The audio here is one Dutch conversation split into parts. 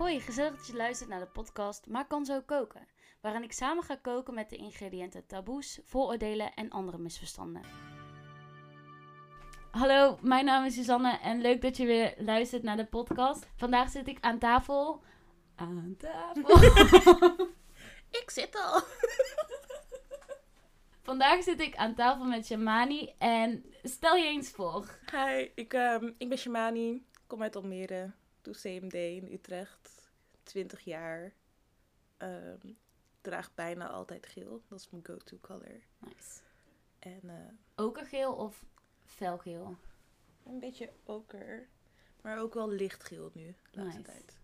Hoi, gezellig dat je luistert naar de podcast Maar kan zo koken, waarin ik samen ga koken met de ingrediënten taboes, vooroordelen en andere misverstanden. Hallo, mijn naam is Suzanne en leuk dat je weer luistert naar de podcast. Vandaag zit ik aan tafel. Aan tafel. Ik zit al. Vandaag zit ik aan tafel met Shamani en stel je eens voor. Hi, ik, ehm, ik ben Shamani. Kom uit Almere. Doe CMD in Utrecht. 20 jaar. Ehm, draag bijna altijd geel. Dat is mijn go-to color. Nice. En eh, Okergeel of felgeel? een beetje oker. Maar ook wel lichtgeel nu, de laatste Nice. tijd.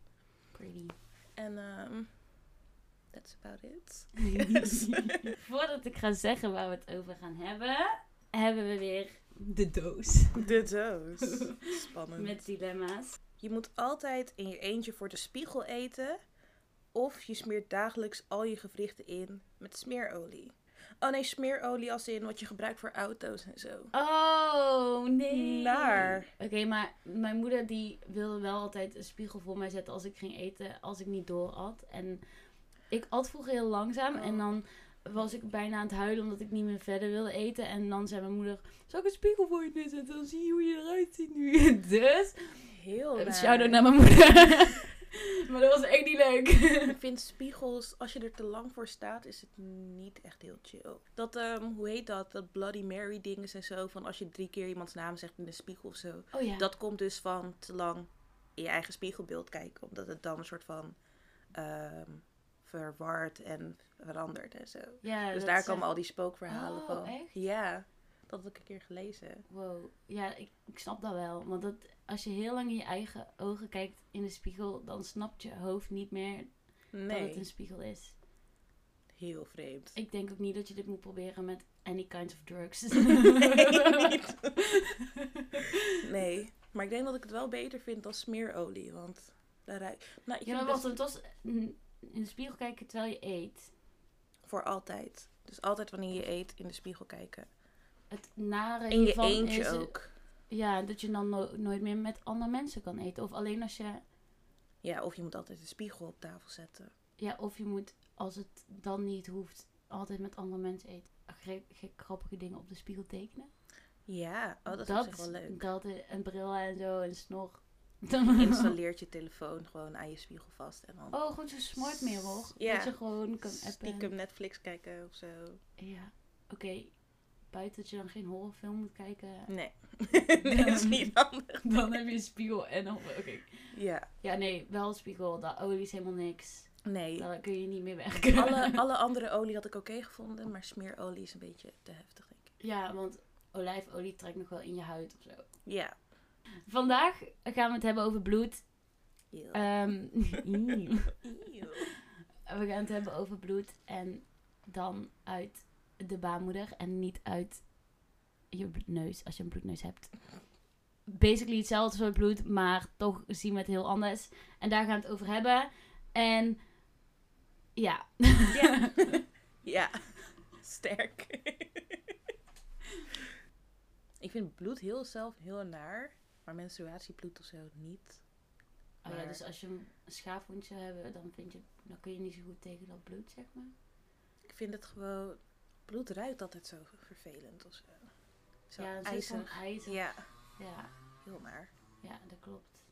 Pretty. En ehm that's about it. Yes. Voordat ik ga zeggen waar we het over gaan hebben, hebben we weer de doos. De doos. Spannend. Met dilemma's. Je moet altijd in je eentje voor de spiegel eten. Of je smeert dagelijks al je gewrichten in met smeerolie. Oh nee, smeerolie als in wat je gebruikt voor auto's en zo. Oh, nee. Naar. Oké, maar mijn moeder die wilde wel altijd een spiegel voor mij zetten als ik ging eten, als ik niet door at. En ik at vroeger heel langzaam en Oh. dan was ik bijna aan het huilen omdat ik niet meer verder wilde eten. En dan zei mijn moeder, zal ik een spiegel voor je neerzetten? Dan zie je hoe je eruit ziet nu. Dus, Heel een naar. shout-out naar mijn moeder. maar dat was echt niet leuk. Ik vind spiegels, als je er te lang voor staat, is het niet echt heel chill. Dat, ehm, hoe heet dat? Dat Bloody Mary dingen en zo. Van als je drie keer iemands naam zegt in de spiegel of zo. Oh ja. Dat komt dus van te lang in je eigen spiegelbeeld kijken. Omdat het dan een soort van ehm verward en verandert en zo. ja, dus daar komen al die spookverhalen Oh, van. echt? Ja, dat had ik een keer gelezen. Wow, ja, ik, ik snap dat wel. Want dat, als je heel lang in je eigen ogen kijkt in de spiegel, dan snapt je hoofd niet meer dat het een spiegel is. heel vreemd. Ik denk ook niet dat je dit moet proberen met any kind of drugs. Nee, niet. Nee, maar ik denk dat ik het wel beter vind dan smeerolie. Want daar ruik... Nou, ik Ja, maar het wacht, best het was in de spiegel kijken terwijl je eet. voor altijd. Dus altijd wanneer je eet in de spiegel kijken. Het nare In je eentje is, ook. Ja, dat je dan no- nooit meer met andere mensen kan eten. Of alleen als je... Ja, of je moet altijd de spiegel op tafel zetten. Ja, of je moet, als het dan niet hoeft, altijd met andere mensen eten. Gek, gek grappige dingen op de spiegel tekenen. Ja, oh, dat is wel leuk. Dat, een bril en zo, een snor. Installeert je telefoon gewoon aan je spiegel vast. En dan Oh, gewoon zo'n smart mirror. Ja. Dat je gewoon kan appen. stiekem Netflix kijken of zo. Ja, oké. Buiten dat je dan geen horrorfilm moet kijken, Nee, nee dat is niet handig. dan heb je een spiegel en dan... Oké. Ja, Ja, nee, wel een spiegel. Dat olie is helemaal niks. nee. Daar kun je niet mee werken. Alle, alle andere olie had ik oké gevonden, maar smeerolie is een beetje te heftig, denk ik. Ja, want olijfolie trekt nog wel in je huid of zo. Ja. Vandaag gaan we het hebben over bloed. Ehm, Eeuw. we gaan het hebben over bloed en dan uit de baarmoeder en niet uit je neus als je een bloedneus hebt. Basically hetzelfde soort bloed, maar toch zien we het heel anders. En daar gaan we het over hebben. En ja. Ja. ja. Sterk. ik vind bloed heel zelf heel naar, maar menstruatiebloed of zo niet. Oh ja, Maar- dus als je een schaafwond zou hebben, dan, vind je, dan kun je niet zo goed tegen dat bloed, zeg maar. Ik vind het gewoon... Bloed ruikt altijd zo vervelend of zo. Zo ja, van ijzig. ijzer. Ja, ja. heel naar. Ja, dat klopt.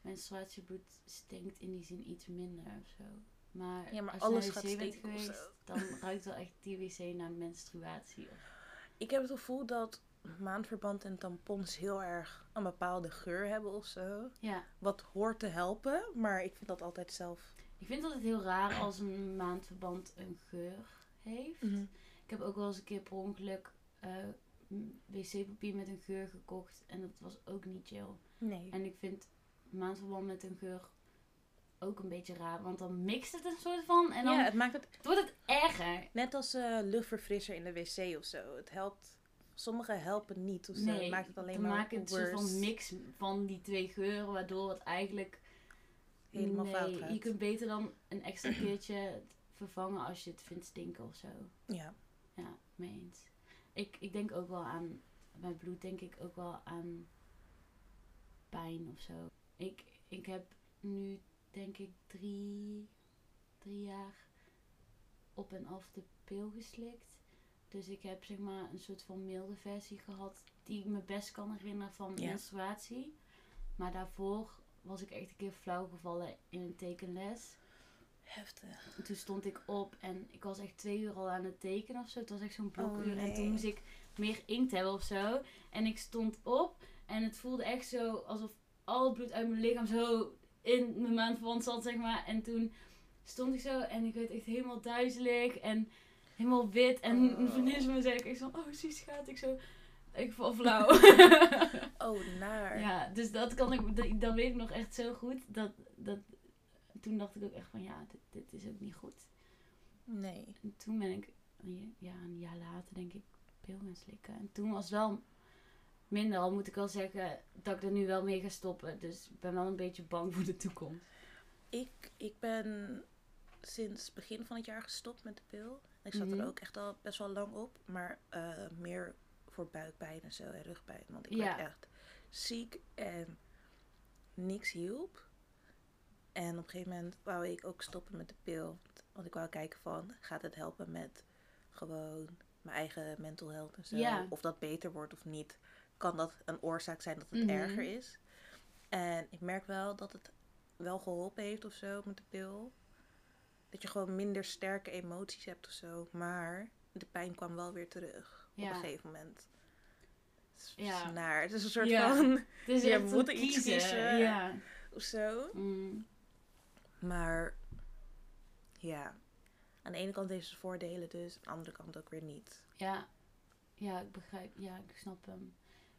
Menstruatiebloed stinkt in die zin iets minder of zo. Maar, Ja, maar als je naar de gaat wc bent stinken of geweest, dan ruikt wel echt die wc naar menstruatie. Ik heb het gevoel dat maandverband en tampons heel erg een bepaalde geur hebben of zo. Ja, Wat hoort te helpen, maar ik vind dat altijd zelf. ik vind het altijd heel raar als een maandverband een geur heeft. Ik heb ook wel eens een keer per ongeluk eh, wc-papier met een geur gekocht en dat was ook niet chill. Nee. En ik vind maandverband met een geur ook een beetje raar, want dan mixt het een soort van en dan ja, het maakt het wordt het erger. net als eh, luchtverfrisser in de wc of zo. Het helpt. Sommige helpen niet of zo. Nee, het maakt het alleen maar maak je een soort van mix van die twee geuren, waardoor het eigenlijk Helemaal fout nee, gaat. je kunt beter dan een extra keertje het vervangen als je het vindt stinken of zo. Ja. Ja, mee eens. Ik, ik denk ook wel aan, bij bloed denk ik ook wel aan pijn of zo. Ik, ik heb nu denk ik drie, drie jaar op en af de pil geslikt. Dus ik heb zeg maar een soort van milde versie gehad die ik me best kan herinneren van Ja. menstruatie. Maar daarvoor was ik echt een keer flauw gevallen in een tekenles. Heftig. En toen stond ik op en ik was echt twee uur al aan het tekenen of zo. Het was echt zo'n blokuur. Oh, En toen moest ik meer inkt hebben of zo. En ik stond op en het voelde echt zo alsof al het bloed uit mijn lichaam zo in mijn maandverband zat, zeg maar. En toen stond ik zo en ik werd echt helemaal duizelig en helemaal wit. En Oh. een vriendin me zei ik echt van, oh zie gaat ik zo... Ik val flauw. Oh, naar. ja, dus dat kan ik, dat, dat weet ik nog echt zo goed. Dat, dat, toen dacht ik ook echt van, ja, dit, dit is ook niet goed. Nee. En toen ben ik, ja, een jaar later denk ik, pil gaan slikken. En toen was wel minder, al moet ik wel zeggen dat ik er nu wel mee ga stoppen. Dus ik ben wel een beetje bang voor de toekomst. Ik, ik ben sinds begin van het jaar gestopt met de pil. Ik zat Mhm. er ook echt al best wel lang op. Maar eh, meer voor buikpijn en zo en rugpijn. Want ik Ja. werd echt ziek en niks hielp. En op een gegeven moment wou ik ook stoppen met de pil. Want ik wou kijken van, gaat het helpen met gewoon mijn eigen mental health en zo. Ja. Of dat beter wordt of niet. Kan dat een oorzaak zijn dat het Mhm. erger is. En ik merk wel dat het wel geholpen heeft of zo met de pil. Dat je gewoon minder sterke emoties hebt of zo. Maar de pijn kwam wel weer terug. Op een gegeven moment. Het is Ja. naar. Het is een soort Ja. van Je moet iets kiezen. Ja. of zo. Mm. Maar ja. Aan de ene kant heeft het voordelen dus. Aan de andere kant ook weer niet. ja. Ja, ik begrijp. Ja, ik snap hem.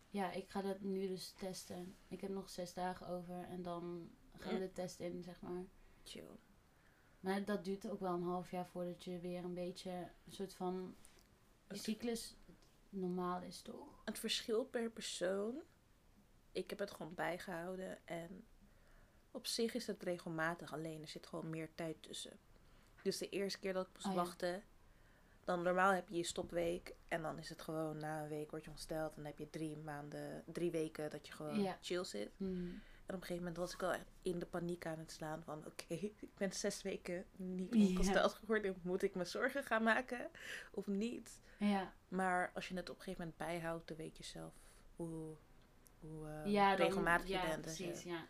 Ja, ik ga dat nu dus testen. Ik heb nog zes dagen over en dan gaan we de test in, zeg maar. Chill. Maar dat duurt ook wel een half jaar voordat je weer een beetje een soort van Het- cyclus normaal is, toch? Het verschilt per persoon. Ik heb het gewoon bijgehouden. En op zich is het regelmatig. Alleen er zit gewoon meer tijd tussen. Dus de eerste keer dat ik moest Oh ja. wachten. Dan normaal heb je je stopweek. En dan is het gewoon na een week word je ongesteld. En dan heb je drie maanden, drie weken dat je gewoon Ja. chill zit. Mm. En op een gegeven moment was ik al echt in de paniek aan het slaan van... Oké, ik ben zes weken niet ongesteld geworden. Moet ik me zorgen gaan maken of niet? Ja, Maar als je het op een gegeven moment bijhoudt, dan weet je zelf hoe, hoe eh, ja dan, regelmatig ja, je bent. en precies, ja.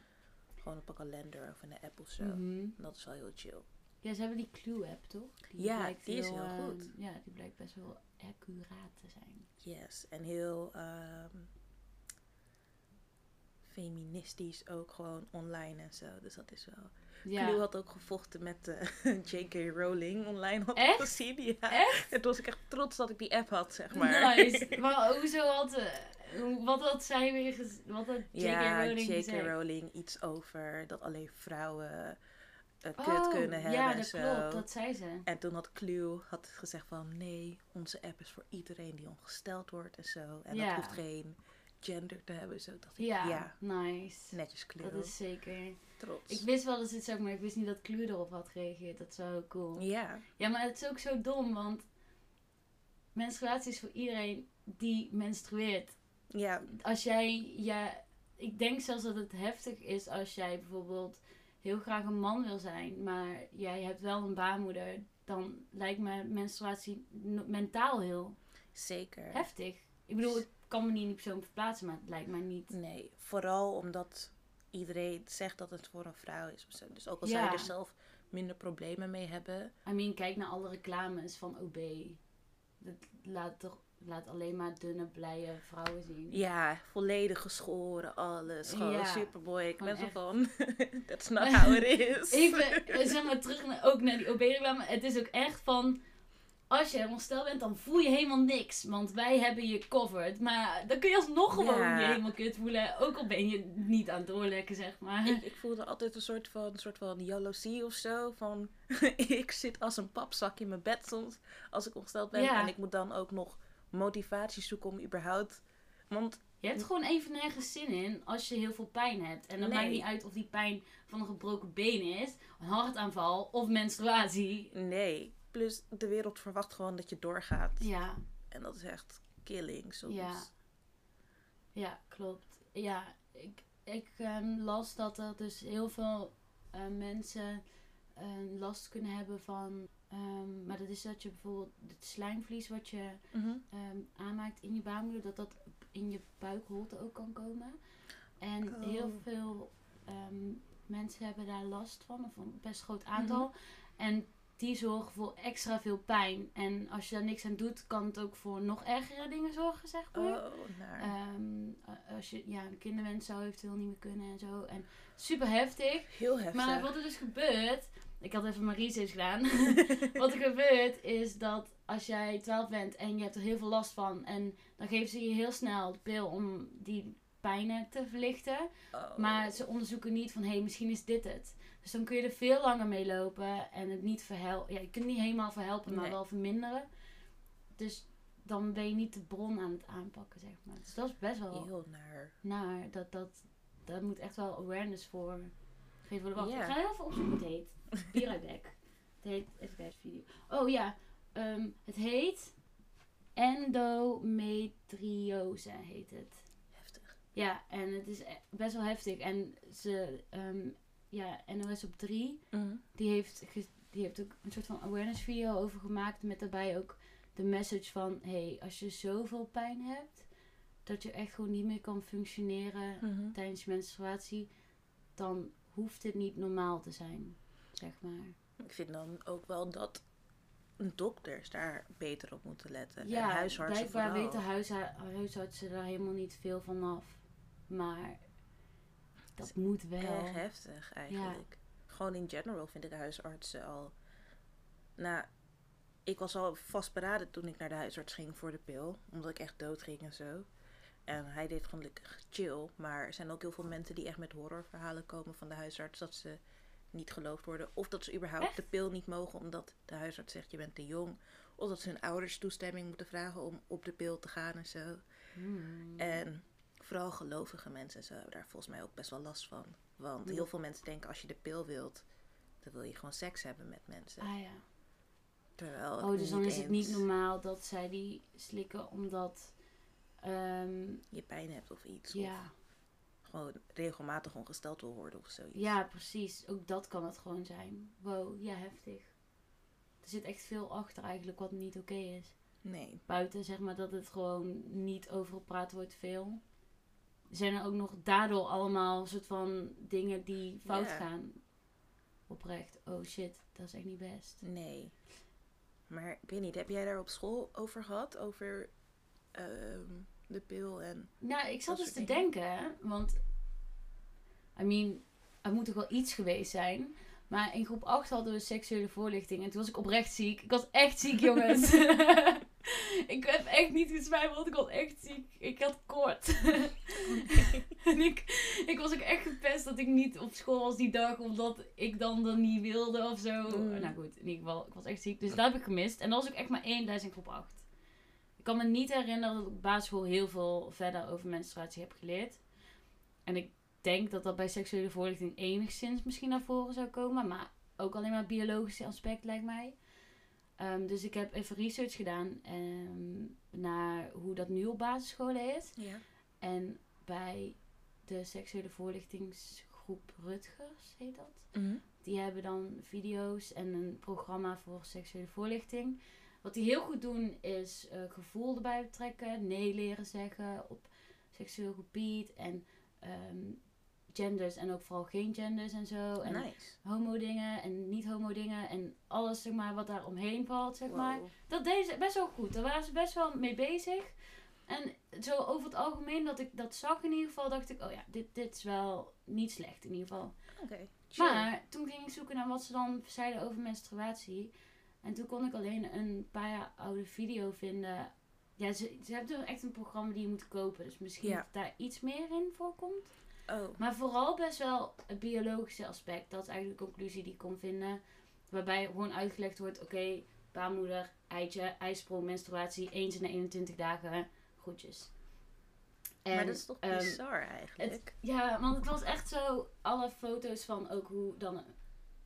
Gewoon op een kalender of in een app of zo. Mhm. Dat is wel heel chill. Ja, ze hebben die Clue-app, toch? Ja, die is heel eh, goed. Ja, die blijkt best wel accuraat te zijn. Yes. En heel ehm, feministisch ook gewoon online en zo. Dus dat is wel... Ja. Clue had ook gevochten met eh, J.K. Rowling online. Had ik Echt? gezien, ja. Echt? En toen was ik echt trots dat ik die app had, zeg maar. Nice. maar hoezo had... wat had zij weer Wat had J.K. ja, Rowling J.K. Rowling iets over dat alleen vrouwen eh, kut Oh, kunnen hebben ja, en dat zo. klopt. Dat zei ze. En toen had Clue had gezegd van nee, onze app is voor iedereen die ongesteld wordt en zo. En Ja. dat hoeft geen gender te hebben. Zo dacht ik, Ja, ja, nice. netjes Clue. Dat is zeker... Trots. Ik wist wel dat ze het zou, maar ik wist niet dat Clue erop had gereageerd. Dat is wel heel cool. Ja, Ja, maar het is ook zo dom, want menstruatie is voor iedereen die menstrueert. Ja, Als jij, ja, ik denk zelfs dat het heftig is als jij bijvoorbeeld heel graag een man wil zijn, maar jij hebt wel een baarmoeder, dan lijkt me menstruatie mentaal heel zeker. heftig. Ik bedoel, ik kan me niet in die persoon verplaatsen, maar het lijkt mij niet. Nee, vooral omdat iedereen zegt dat het voor een vrouw is. Dus ook al Ja. zou je er zelf minder problemen mee hebben. I mean, kijk naar alle reclames van OB. Dat laat toch laat alleen maar dunne, blije vrouwen zien. Ja, volledig geschoren, alles. Gewoon Ja. superboy. Ik ben zo van, that's not how it is. Even, eh, zeg maar, terug naar, ook naar die OB-reclame. Het is ook echt van... Als je ongesteld bent, dan voel je helemaal niks. Want wij hebben je covered. Maar dan kun je alsnog gewoon Ja. je helemaal kut voelen. Ook al ben je niet aan het doorlekken, zeg maar. Ik, ik voelde altijd een soort van, een soort van jaloezie of zo. Van, ik zit als een papzak in mijn bed soms als ik ongesteld ben. Ja. En ik moet dan ook nog motivatie zoeken om überhaupt... Want Je hebt gewoon even nergens zin in als je heel veel pijn hebt. En dan Nee. maakt niet uit of die pijn van een gebroken been is, een hartaanval of menstruatie. nee, plus de wereld verwacht gewoon dat je doorgaat. Ja, En dat is echt killing soms. Ja. ja, klopt. Ja, ik, ik ehm, las dat er dus heel veel eh, mensen eh, last kunnen hebben van... ehm, maar dat is dat je bijvoorbeeld het slijmvlies wat je Mhm. ehm, aanmaakt in je baarmoeder, dat dat in je buikholte ook kan komen. En Oh. heel veel ehm, mensen hebben daar last van, of een best groot aantal. Mhm. En die zorgen voor extra veel pijn. En als je daar niks aan doet, kan het ook voor nog ergere dingen zorgen, zeg maar. Oh, naar. Als je ja, een kinderwens zou eventueel niet meer kunnen en zo. En super heftig. Heel heftig. Maar wat er dus gebeurt, ik had even mijn research gedaan. wat er gebeurt is dat als jij 12 bent en je hebt er heel veel last van. En dan geven ze je heel snel de pil om die pijnen te verlichten. Oh. Maar ze onderzoeken niet van, hé, hey, misschien is dit het. Dus dan kun je er veel langer mee lopen en het niet verhelpen. Ja, je kunt het niet helemaal verhelpen, maar Nee. wel verminderen. Dus dan ben je niet de bron aan het aanpakken, zeg maar. Dus dat is best wel Heel naar. naar. Dat, dat, daar moet echt wel awareness voor gegeven worden. Wacht, Ja. ik ga heel even opzoeken hoe het heet. Back. Het heet, even kijken, video. Oh ja, ehm, het heet endometriose heet het. Heftig. Ja, en het is e- best wel heftig. En ze, ehm, ja, NOS op 3, Mhm. die heeft, die heeft ook een soort van awareness video over gemaakt. Met daarbij ook de message van, hey, als je zoveel pijn hebt, dat je echt gewoon niet meer kan functioneren Mhm. tijdens je menstruatie, dan hoeft dit niet normaal te zijn, zeg maar. Ik vind dan ook wel dat dokters daar beter op moeten letten. en Ja, huisartsen blijkbaar vooral. weten huisha- huisartsen daar helemaal niet veel van af. Maar dat moet wel. Erg heftig eigenlijk. Gewoon in general vind ik huisartsen al... Nou, ik was al vastberaden toen ik naar de huisarts ging voor de pil. Omdat ik echt dood ging en zo. En hij deed gelukkig chill. Maar er zijn ook heel veel mensen die echt met horrorverhalen komen van de huisarts. Dat ze niet geloofd worden. Of dat ze überhaupt Echt? de pil niet mogen omdat de huisarts zegt je bent te jong. Of dat ze hun ouders toestemming moeten vragen om op de pil te gaan en zo. Hmm. En vooral gelovige mensen en zo hebben daar volgens mij ook best wel last van. Want heel veel mensen denken als je de pil wilt, dan wil je gewoon seks hebben met mensen. Ah ja. Terwijl Oh, dus dan is het niet normaal dat zij die slikken omdat... ehm, je pijn hebt of iets. ja. Of gewoon regelmatig ongesteld wil worden of zoiets. ja, precies. Ook dat kan het gewoon zijn. Wow, ja, heftig. Er zit echt veel achter eigenlijk wat niet oké is. Nee. buiten, zeg maar, dat het gewoon niet over gepraat wordt veel. Zijn er ook nog daardoor allemaal soort van dingen die fout Ja. gaan? Oprecht, oh shit, dat is echt niet best. Nee. Maar ik weet niet, heb jij daar op school over gehad? Over ehm, de pil en... Nou, ik zat dus te dingen. denken, want, I mean, er moet toch wel iets geweest zijn. Maar in groep 8 hadden we seksuele voorlichting en toen was ik oprecht ziek. Ik was echt ziek, jongens. ik heb echt niet getwijfeld, ik was echt ziek. Ik had koorts. en ik, ik was ook echt gepest dat ik niet op school was die dag, omdat ik dan er niet wilde of zo. Mm. Nou goed, in ieder geval, ik was echt ziek. Dus dat heb ik gemist. En dat was ook echt maar één les in groep 8. Ik kan me niet herinneren dat ik op basisschool heel veel verder over menstruatie heb geleerd. En ik denk dat dat bij seksuele voorlichting enigszins misschien naar voren zou komen. Maar ook alleen maar het biologische aspect lijkt mij. Ehm, dus ik heb even research gedaan ehm, naar hoe dat nu op basisscholen is. Ja. En bij de seksuele voorlichtingsgroep Rutgers heet dat. Mhm. Die hebben dan video's en een programma voor seksuele voorlichting. Wat die heel goed doen is eh, gevoel erbij betrekken, nee leren zeggen op seksueel gebied en ehm, genders en ook vooral geen genders en zo. En Nice. homo dingen en niet homo dingen en alles zeg maar wat daar omheen valt zeg maar. Dat deden ze best wel goed. Daar waren ze best wel mee bezig. En zo over het algemeen dat ik dat zag in ieder geval, dacht ik, oh ja, dit, dit is wel niet slecht in ieder geval. Oké. Maar toen ging ik zoeken naar wat ze dan zeiden over menstruatie. En toen kon ik alleen een paar jaar oude video vinden. Ja, ze, ze hebben dus echt een programma die je moet kopen. Dus misschien Ja. dat daar iets meer in voorkomt. Oh. Maar vooral best wel het biologische aspect. Dat is eigenlijk de conclusie die ik kon vinden. Waarbij gewoon uitgelegd wordt, oké, baarmoeder, eitje, ijsprong, menstruatie, eens in de 21 dagen, groetjes. maar En, dat is toch ehm, bizar eigenlijk? ja, want het was echt zo, alle foto's van ook hoe dan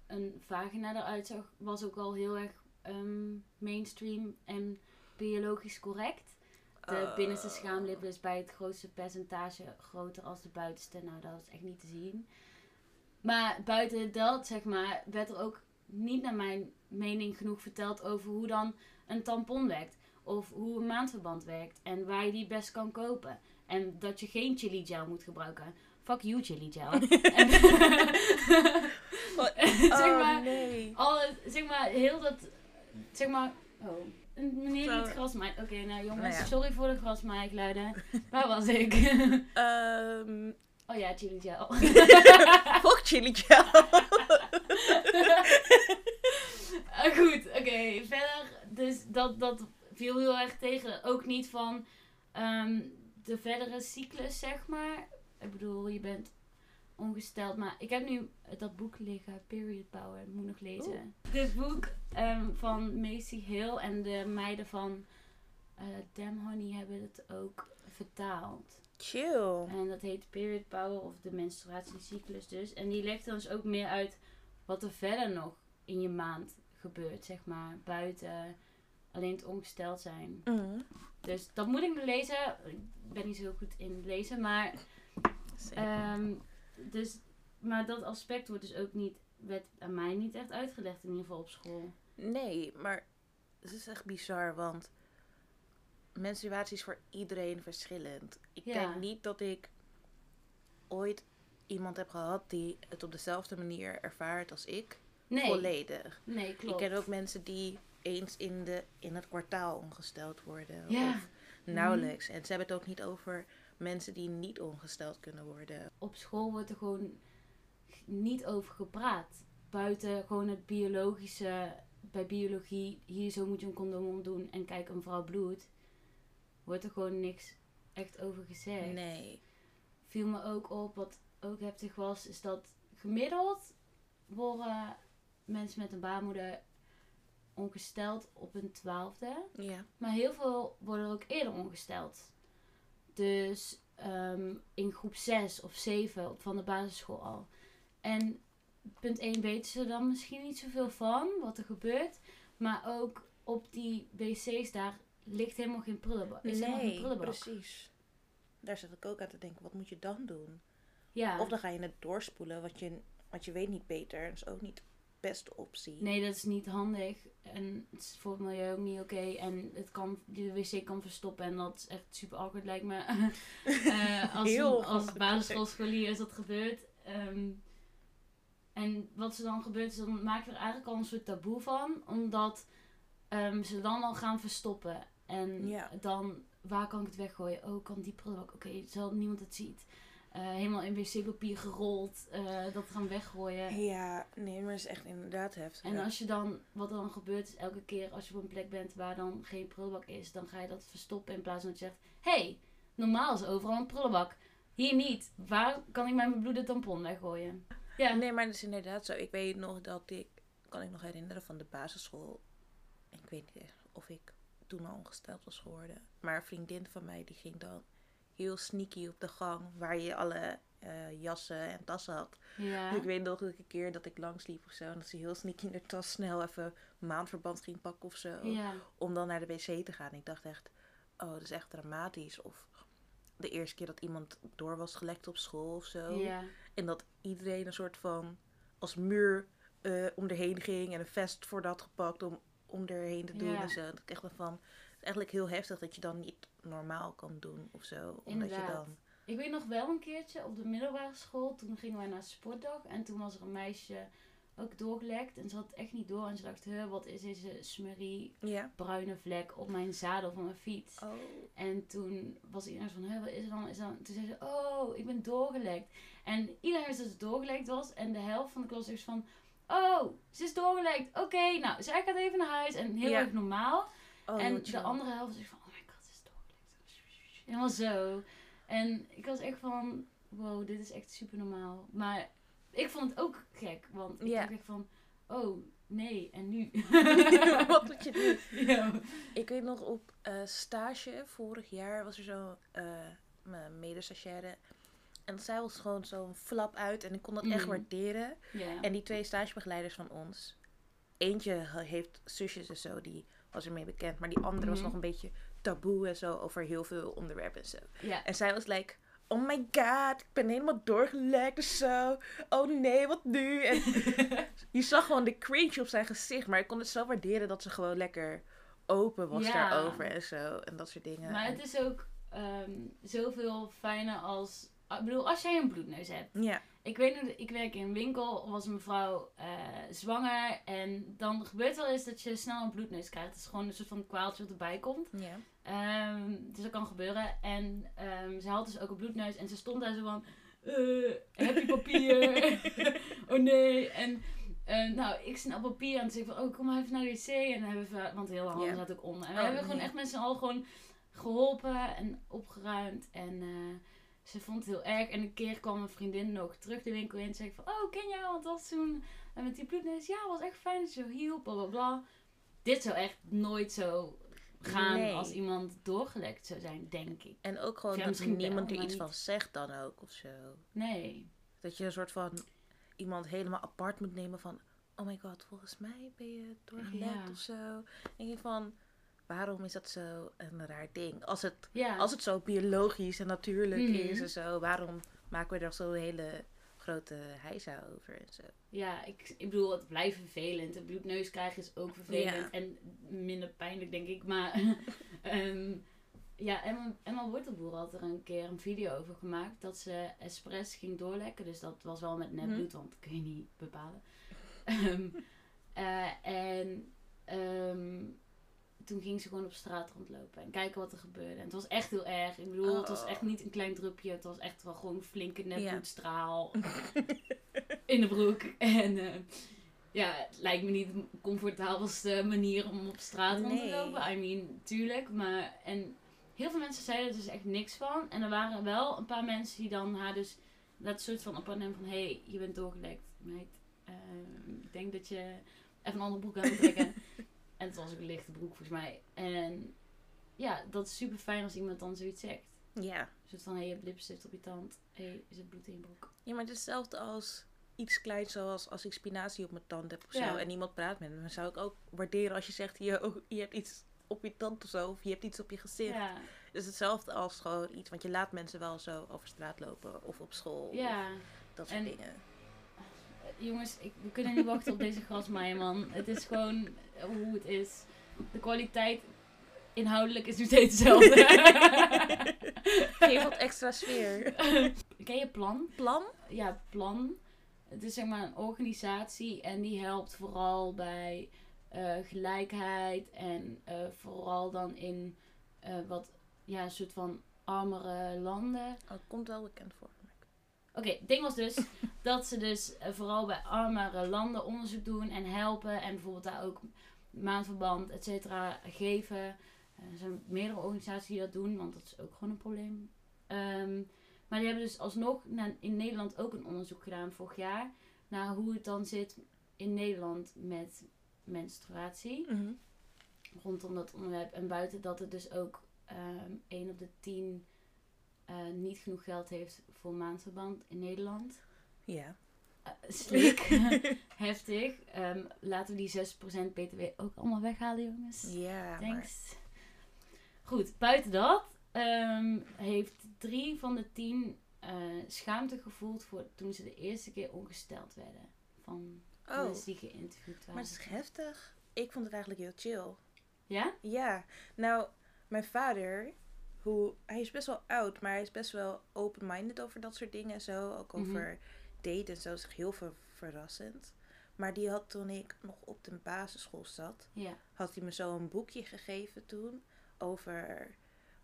een vagina eruit zag, was ook al heel erg ehm, mainstream en biologisch correct. De Oh. binnenste schaamlippen is bij het grootste percentage groter als de buitenste. Nou, dat is echt niet te zien. Maar buiten dat, zeg maar, werd er ook niet naar mijn mening genoeg verteld over hoe dan een tampon werkt. Of hoe een maandverband werkt. En waar je die best kan kopen. En dat je geen chili gel moet gebruiken. Fuck you, chili gel. en, zeg oh maar, nee. zeg maar, heel dat, zeg maar, oh, een meneer die Zo. het gras maait. Oké, nou jongens, Nou ja. sorry voor de grasmaaikluiden. Waar was ik? Ehm oh ja, chili gel. fuck chili gel. Ah, goed, oké, verder, dus dat, dat viel heel erg tegen. Ook niet van ehm, de verdere cyclus, zeg maar. Ik bedoel, je bent ongesteld, maar ik heb nu dat boek liggen, Period Power, dat moet ik nog lezen. Dit boek ehm, van Macy Hill en de meiden van eh Damn Honey hebben het ook vertaald. Chill. En dat heet Period Power of de menstruatiecyclus dus. En die legt dus ook meer uit wat er verder nog in je maand gebeurt, zeg maar. Buiten alleen het ongesteld zijn. Mhm. Dus dat moet ik lezen. Ik ben niet zo goed in lezen, maar... dus, maar dat aspect wordt dus ook niet... werd aan mij niet echt uitgelegd, in ieder geval op school. Nee, maar het is echt bizar, want menstruatie is voor iedereen verschillend. Ik Ja. denk niet dat ik ooit iemand heb gehad die het op dezelfde manier ervaart als ik. Nee, Volledig. nee Ik klopt. ken ook mensen die eens in, de, in het kwartaal ongesteld worden. Ja. Of nauwelijks. En ze hebben het ook niet over mensen die niet ongesteld kunnen worden. op school wordt er gewoon niet over gepraat. Buiten gewoon het biologische, bij biologie, hier zo moet je een condoom omdoen en kijk een vrouw bloed, wordt er gewoon niks echt over gezegd. Nee. Viel me ook op, wat ook heftig was, is dat gemiddeld worden mensen met een baarmoeder ongesteld op hun twaalfde. Ja. Maar heel veel worden er ook eerder ongesteld. Dus ehm, in groep 6 of 7 op- van de basisschool al. En punt 1 weten ze dan misschien niet zoveel van wat er gebeurt. Maar ook op die wc's daar ligt helemaal geen prullenbak. Is helemaal geen Nee, prullenbak. precies. Daar zit ik ook aan te denken, wat moet je dan doen? Ja. Of dan ga je het doorspoelen, wat je, wat je weet niet beter. Dat is ook niet beste optie. Nee, dat is niet handig. En het is voor het milieu ook niet oké. En het kan, de wc kan verstoppen. En dat is echt super awkward, lijkt me. Eh, als, Heel als ongemakkelijk. basisschoolscholier is dat gebeurd. Ehm, en wat er dan gebeurt, is dan maken we er eigenlijk al een soort taboe van. Omdat ehm, ze dan al gaan verstoppen. En dan, waar kan ik het weggooien? Oh, kan die prullenbak? Oké, zodat niemand het ziet. Eh, helemaal in wc-papier gerold. eh, dat gaan weggooien. Ja, nee, maar het is echt inderdaad heftig. En als je dan, wat er dan gebeurt, is elke keer als je op een plek bent waar dan geen prullenbak is, dan ga je dat verstoppen in plaats van dat je zegt: Hé, hey, normaal is overal een prullenbak. Hier niet. Waar kan ik mijn bebloede tampon weggooien? Ja, Nee, maar het is inderdaad zo. Ik weet nog dat ik, kan ik nog herinneren van de basisschool. Ik weet niet of ik toen al ongesteld was geworden. Maar een vriendin van mij die ging dan heel sneaky op de gang waar je alle eh, jassen en tassen had. ja. Dus ik weet nog een keer dat ik langs liep of zo. En dat ze heel sneaky in de tas snel even maandverband ging pakken of zo. ja. Om dan naar de wc te gaan. Ik dacht echt, oh, dat is echt dramatisch. Of de eerste keer dat iemand door was gelekt op school of zo. ja. En dat iedereen een soort van als muur eh om erheen ging en een vest voor dat gepakt om, om erheen te doen en zo. Dat ik echt van, is eigenlijk heel heftig dat je dan niet normaal kan doen of zo. Omdat je dan, Ik weet nog wel een keertje op de middelbare school. Toen gingen wij naar sportdag. En toen was er een meisje ook doorgelekt. En ze had het echt niet door. En ze dacht, huh, wat is deze smurrie ja. bruine vlek op mijn zadel van mijn fiets? Oh. En toen was iedereen van, Hé, wat is er dan? Is dan? Toen zei ze, oh, ik ben doorgelekt. En iedereen wist dat ze doorgelekt was. En de helft van de klas is van, oh, ze is doorgelekt. Oké, nou, zij gaat even naar huis. En heel Ja. erg normaal. Oh, en de andere helft is van, oh my god, ze is doorgelekt. Helemaal zo. En ik was echt van, wow, dit is echt super normaal. Maar ik vond het ook gek. Want ik Ja. dacht echt van, oh, nee, en nu? Wat moet je doen? Ja. Ik weet nog op eh, stage vorig jaar was er zo eh mijn medestagiaire. En zij was gewoon zo'n flap uit en ik kon dat echt Mhm. waarderen. En die twee stagebegeleiders van ons. Eentje heeft zusjes en zo, die was ermee bekend. Maar die andere was Mhm. nog een beetje taboe en zo over heel veel onderwerpen en zo. En zij was like, oh my god, ik ben helemaal doorgelekt of zo. Oh nee, wat nu? En je zag gewoon de cringe op zijn gezicht. Maar ik kon het zo waarderen dat ze gewoon lekker open was daarover en zo. En dat soort dingen. Maar het is ook ehm, zoveel fijner als... Ik bedoel, als jij een bloedneus hebt. Ja, Ik weet nog, ik werk in een winkel, was een mevrouw eh, zwanger. En dan gebeurt wel eens dat je snel een bloedneus krijgt. Het is gewoon een soort van kwaaltje wat erbij komt. ja. Ehm, dus dat kan gebeuren. En ehm, ze had dus ook een bloedneus. En ze stond daar zo van... eh, heb je papier? oh nee. En eh, nou, ik snel papier. En zei ik van... Oh, kom maar even naar de wc. En dan hebben we... Want heel de handen zat ook onder. En we Oh, hebben gewoon echt met z'n allen gewoon geholpen. En opgeruimd. En... ze vond het heel erg. En een keer kwam een vriendin nog terug de winkel in. En zei van, oh, ken jij? Want dat toen en met die bloedneus. Ja, was echt fijn dat je zo hielp, bla bla bla. Dit zou echt nooit zo gaan Nee. als iemand doorgelekt zou zijn, denk ik. En ook gewoon Ja, dat niemand er iets niet. van zegt dan ook of zo. Nee. Dat je een soort van iemand helemaal apart moet nemen van... Oh my god, volgens mij ben je doorgelekt Ja. of zo. En je van, waarom is dat zo een raar ding? Als het, Ja. als het zo biologisch en natuurlijk Mhm. is en zo, waarom maken we er zo'n hele grote heisa over en zo? Ja, ik, ik bedoel, het blijft vervelend. Een bloedneus krijgen is ook vervelend. Ja. En minder pijnlijk, denk ik. Maar ehm, ja, Emma, Emma Wortelboer had er een keer een video over gemaakt. Dat ze expres ging doorlekken. Dus dat was wel met Mhm. nepbloed, want dat kun je niet bepalen. Ehm, eh, en ehm, toen ging ze gewoon op straat rondlopen en kijken wat er gebeurde. En het was echt heel erg. Ik bedoel, het was Oh. echt niet een klein drupje. Het was echt wel gewoon een flinke Ja. nepbloedstraal in de broek. En eh, ja, het lijkt me niet de comfortabelste manier om op straat rond te lopen. I mean, tuurlijk. Maar, en heel veel mensen zeiden er dus echt niks van. En er waren wel een paar mensen die dan haar dus dat soort van op haar nemen van... Hé, hey, je bent doorgelekt, meid. Ehm, ik denk dat je even een andere broek aan moet trekken. en het was ook een lichte broek volgens mij. En ja, dat is super fijn als iemand dan zoiets zegt. Ja. Soort van, hé, hey, je hebt lipstift op je tand. Hé, hey, is het bloed in je broek? Ja, maar het is hetzelfde als iets kleins zoals als ik spinazie op mijn tand heb of zo. Ja. En iemand praat met me. Dan zou ik ook waarderen als je zegt, je, je hebt iets op je tand of zo. Of je hebt iets op je gezicht. Ja, Het is hetzelfde als gewoon iets. Want je laat mensen wel zo over straat lopen. Of op school. Of ja. dat soort En- dingen. Jongens, ik, we kunnen niet wachten op deze grasmaaier, man. Het is gewoon eh, hoe het is. De kwaliteit inhoudelijk is nog steeds hetzelfde. Geef wat extra sfeer. Ken je Plan? Plan? Ja, Plan. Het is zeg maar een organisatie en die helpt vooral bij eh, gelijkheid en eh, vooral dan in wat, ja, een soort van armere landen. Oh, komt wel bekend voor. Oké, het ding was dus dat ze dus eh, vooral bij armere landen onderzoek doen en helpen. En bijvoorbeeld daar ook maandverband, et cetera, geven. Eh, er zijn meerdere organisaties die dat doen, want dat is ook gewoon een probleem. Ehm, maar die hebben dus alsnog in Nederland ook een onderzoek gedaan vorig jaar. Naar hoe het dan zit in Nederland met menstruatie. Mhm. Rondom dat onderwerp. En buiten dat het dus ook ehm 1 op de 10 eh, niet genoeg geld heeft voor maandverband in Nederland. Ja. Slik. Heftig. Ehm, laten we die 6% btw ook allemaal weghalen, jongens. Ja, maar... Thanks. Goed, buiten dat ehm, heeft drie van de tien eh, schaamte gevoeld voor toen ze de eerste keer ongesteld werden. Van Oh, mensen die geïnterviewd waren. maar het is heftig. Ik vond het eigenlijk heel chill. Ja? Ja, nou, mijn vader, hoe, hij is best wel oud, maar hij is best wel open-minded over dat soort dingen en zo. Ook Mhm. over daten en zo, is echt heel ver- verrassend. Maar die had toen ik nog op de basisschool zat, had hij me zo een boekje gegeven toen over,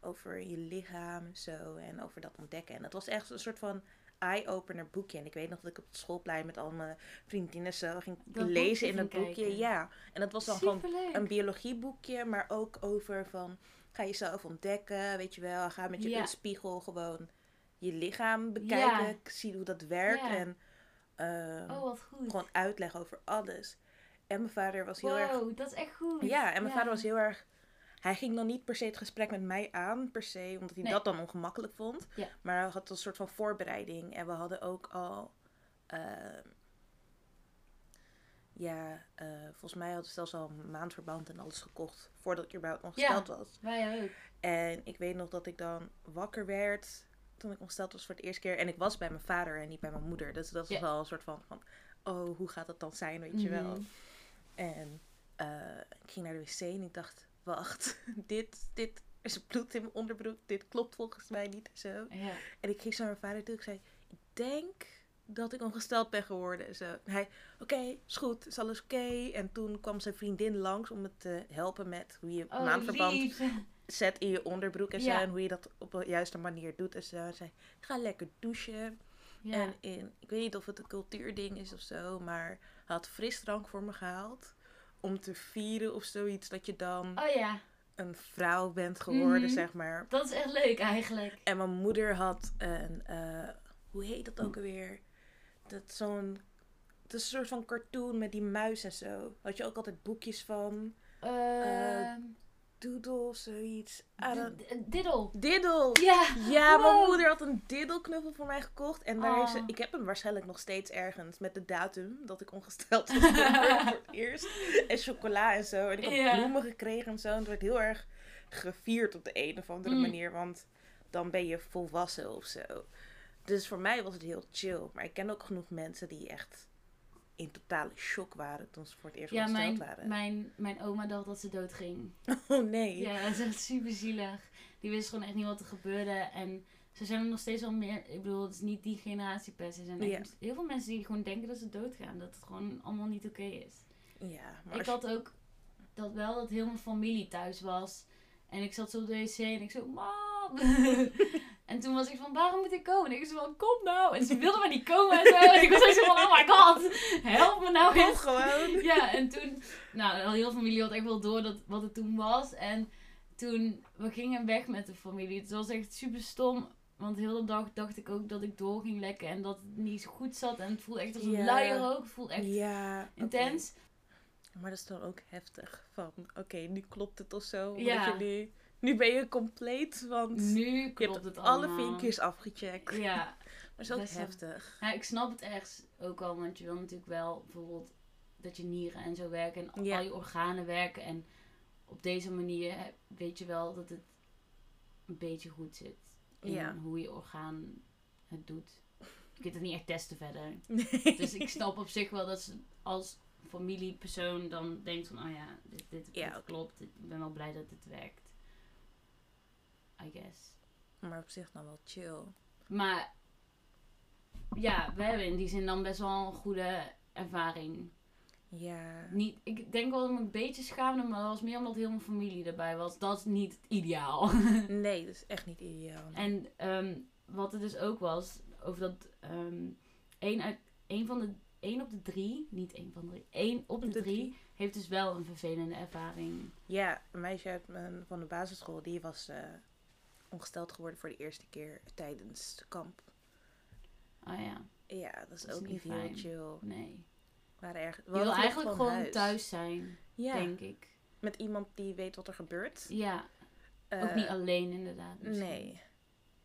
over je lichaam en zo en over dat ontdekken. En dat was echt een soort van eye-opener boekje. En ik weet nog dat ik op het schoolplein met al mijn vriendinnen zo ging Dat lezen in dat boekje. kijken. Ja, en dat was dan gewoon een biologieboekje, maar ook over van ga jezelf ontdekken, weet je wel, ga met je Ja. een spiegel gewoon je lichaam bekijken, Ja. zie hoe dat werkt en ehm, Oh, wat goed. gewoon uitleggen over alles. En mijn vader was heel erg, wow, dat is echt goed. ja, en mijn vader was heel erg, hij ging dan niet per se het gesprek met mij aan, per se, omdat hij Nee. dat dan ongemakkelijk vond, maar hij had een soort van voorbereiding en we hadden ook al ehm, ja, eh, volgens mij hadden ze zelfs al een maandverband en alles gekocht voordat ik überhaupt nog Ja. was. Wij ook. En ik weet nog dat ik dan wakker werd. toen ik ongesteld was voor het eerste keer. En ik was bij mijn vader en niet bij mijn moeder. Dus dat was Ja. wel een soort van, van, oh, hoe gaat dat dan zijn, weet je wel. Mhm. En eh, ik ging naar de wc en ik dacht, wacht, dit, dit er is bloed in mijn onderbroek. Dit klopt volgens mij niet zo. Ja. En ik ging zo naar mijn vader toe. Ik zei, ik denk dat ik ongesteld ben geworden. En hij, oké, is goed, is alles oké. En toen kwam zijn vriendin langs om me te helpen met hoe je Oh, maandverband lief. zet in je onderbroek en zo. En hoe je dat op de juiste manier doet en zo. En zei, ga lekker douchen. Ja. En in, ik weet niet of het een cultuurding is of zo, maar hij had frisdrank voor me gehaald. Om te vieren of zoiets, dat je dan Oh ja, een vrouw bent geworden, Mhm. zeg maar. dat is echt leuk eigenlijk. En mijn moeder had een, eh, hoe heet dat ook alweer? Dat zo'n, het is een soort van cartoon met die muis en zo. Had je ook altijd boekjes van? Ehm, Doodle, zoiets. D- Diddle. Diddle! Ja. Ja, mijn moeder had een diddelknuffel voor mij gekocht. En daar is, Oh. ik heb hem waarschijnlijk nog steeds ergens met de datum dat ik ongesteld was voor het eerst. En chocola en zo. En ik had Ja. bloemen gekregen en zo. En het werd heel erg gevierd op de een of andere Mm. manier. Want dan ben je volwassen of zo. Dus voor mij was het heel chill. Maar ik ken ook genoeg mensen die echt in totale shock waren toen ze voor het eerst Ja, mijn, waren. mijn, mijn oma dacht dat ze dood ging. Oh nee. Ja, dat is echt super zielig. Die wist gewoon echt niet wat er gebeurde. En ze zijn er nog steeds wel meer. Ik bedoel, het is niet die generatie per se. Er zijn Ja. heel veel mensen die gewoon denken dat ze doodgaan. Dat het gewoon allemaal niet oké is. Ja, maar Ik had ook dat wel dat heel mijn familie thuis was. En ik zat zo op de wc en ik zo, mam. en toen was ik van, waarom moet ik komen? En ik zo van, kom nou. En ze wilde maar niet komen en zo. En ik was echt zo van, oh my god, help me nou eens. gewoon. Ja, en toen, nou, heel de familie had echt wel door dat, wat het toen was. En toen, we gingen weg met de familie. Het was echt super stom. Want heel de dag dacht ik ook dat ik door ging lekken en dat het niet zo goed zat. En het voelde echt als een Ja. luier ook. Het voelde echt intens. Maar dat is dan ook heftig. Van, oké, nu klopt het of zo. Ja. nu, nu ben je compleet, want Nu je hebt het alle allemaal. vinkjes afgecheckt. Ja, Maar dat is ook best wel. heftig. Ja, ik snap het ergens ook wel, want je wil natuurlijk wel bijvoorbeeld dat je nieren en zo werken en al je organen werken. En op deze manier weet je wel dat het een beetje goed zit in Ja. hoe je orgaan het doet. Je kunt het niet echt testen verder. Nee. Dus ik snap op zich wel dat ze als familiepersoon dan denkt van, oh ja, dit, dit, klopt. Ik ben wel blij dat dit werkt. I guess. Maar op zich dan wel chill. Maar ja, we hebben in die zin dan best wel een goede ervaring. Ja. Niet, ik denk wel dat ik me een beetje schaamde, maar dat was meer omdat heel mijn familie erbij was. Dat is niet ideaal. Nee, dat is echt niet ideaal. en ehm, wat het dus ook was, over dat ehm één, uit, één van de één op de drie, niet één van de drie, één op de, De drie, drie. heeft dus wel een vervelende ervaring. Ja, een meisje uit mijn, van de basisschool, die was eh, ongesteld geworden voor de eerste keer tijdens de kamp. Ah ja, Ja, dat is Dat is ook niet heel chill. nee. Waren erg, Je wil eigenlijk gewoon gewoon huis. thuis zijn, Ja, denk ik. met iemand die weet wat er gebeurt. Ja, ook Eh, niet alleen inderdaad. misschien. Nee.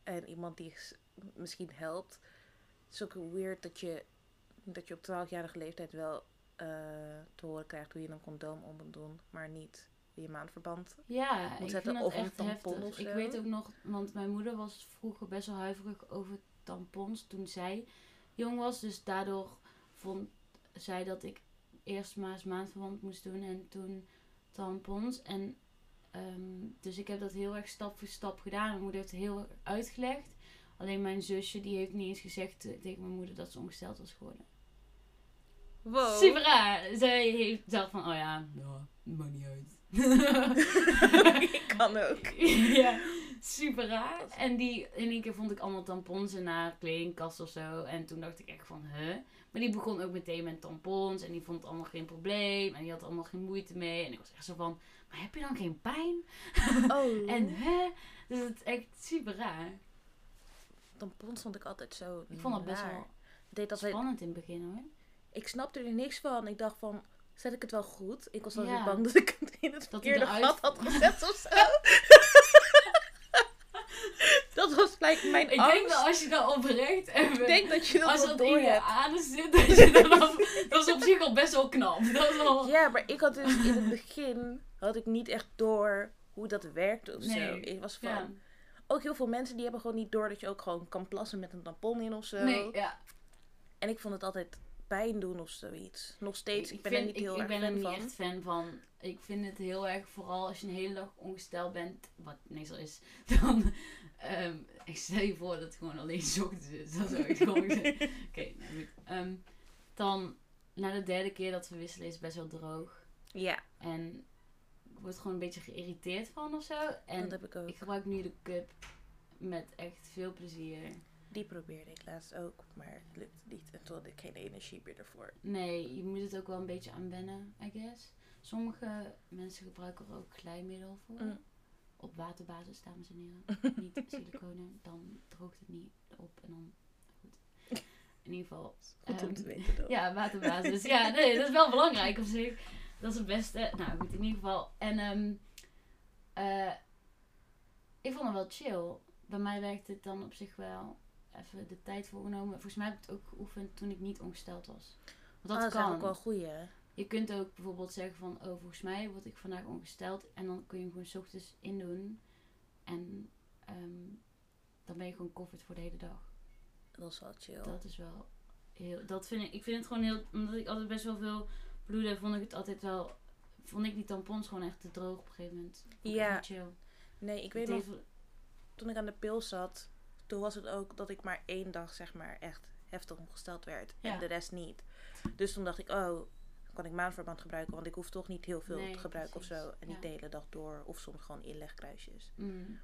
En iemand die misschien helpt. Het is ook weird dat je, dat je op 12-jarige leeftijd wel eh, te horen krijgt hoe je een condoom om moet doen, maar niet je maandverband. Ja, Moet ik zetten vind dat of een echt tampon heftig. of Ik weet ook nog, want mijn moeder was vroeger best wel huiverig over tampons toen zij jong was. Dus daardoor vond zij dat ik eerst maar eens maandverband moest doen en toen tampons. En ehm, dus ik heb dat heel erg stap voor stap gedaan. Mijn moeder heeft het heel erg uitgelegd. Alleen mijn zusje die heeft niet eens gezegd tegen mijn moeder dat ze ongesteld was geworden. Wow. Super raar. Zij heeft zelf van, oh ja, ja maakt niet uit. ik kan ook. ja, super raar. En die, in één keer vond ik allemaal tampons in haar kledingkast of zo. En toen dacht ik echt van, huh? Maar die begon ook meteen met tampons. En die vond het allemaal geen probleem. En die had allemaal geen moeite mee. En ik was echt zo van, maar heb je dan geen pijn? Oh. En hè? Dus het is echt super raar. tampons vond ik altijd zo Ik vond dat best wel deed dat spannend in het begin hoor. ik snapte er niks van. Ik dacht van, zet ik het wel goed? Ik was dan Ja. weer bang dat ik het in het verkeerde gat had gezet of zo. dat was gelijk mijn Ik angst. denk dat als je dat oprecht even... Ik denk dat je dat als wel dat in je anus zit, dat, je dat is op zich al best wel knap. Dat is wel... Ja, maar ik had dus in het begin had ik niet echt door hoe dat werkte of zo. Ik was van, Ja. ook heel veel mensen die hebben gewoon niet door dat je ook gewoon kan plassen met een tampon in of zo. Nee, ja. En ik vond het altijd pijn doen of zoiets. Nog steeds. Ik, ben vind- er niet heel ik, erg ik ben er fan niet van. echt fan van. Ik vind het heel erg, vooral als je een hele dag ongesteld bent, wat meestal is, dan. ehm, ik stel je voor dat het gewoon alleen ochtends is. Dat zou echt gewoon zijn. Oké, nou goed. Ehm, dan, na de derde keer dat we wisselen, is het best wel droog. Ja, En ik word gewoon een beetje geïrriteerd van of zo. En dat heb ik ook. ik gebruik nu de cup met echt veel plezier. Die probeerde ik laatst ook, maar het lukte niet. En toen had ik geen energie meer ervoor. Nee, je moet het ook wel een beetje aan wennen, I guess. Sommige mensen gebruiken er ook glijmiddel voor. Mm. Op waterbasis, dames en heren. niet siliconen. Dan droogt het niet op en dan... Goed. In ieder geval... Goed om ehm, te weten dan. Ja, waterbasis. ja, nee, dat is wel belangrijk op zich. Dat is het beste. Nou goed, in ieder geval. En ehm eh, ik vond het wel chill. Bij mij werkte het dan op zich wel even de tijd voorgenomen. Volgens mij heb ik het ook geoefend toen ik niet ongesteld was. Want dat Ah, dat is kan. ook wel goeie. hè? Je kunt ook bijvoorbeeld zeggen van, oh volgens mij word ik vandaag ongesteld. En dan kun je hem gewoon 's ochtends indoen. En ehm, dan ben je gewoon covered voor de hele dag. Dat is wel chill. Dat is wel heel. Dat vind ik. Ik vind het gewoon heel. Omdat ik altijd best wel veel bloedde, vond ik het altijd wel. Vond ik die tampons gewoon echt te droog op een gegeven moment. Ja. chill. Nee, ik weet nog, toen ik aan de pil zat, toen was het ook dat ik maar één dag, zeg maar, echt heftig ongesteld werd. Ja. En de rest niet. Dus toen dacht ik, oh, kan ik maandverband gebruiken, want ik hoef toch niet heel veel Nee, te gebruiken of zo. En niet de hele dag door, of soms gewoon inlegkruisjes. Mm.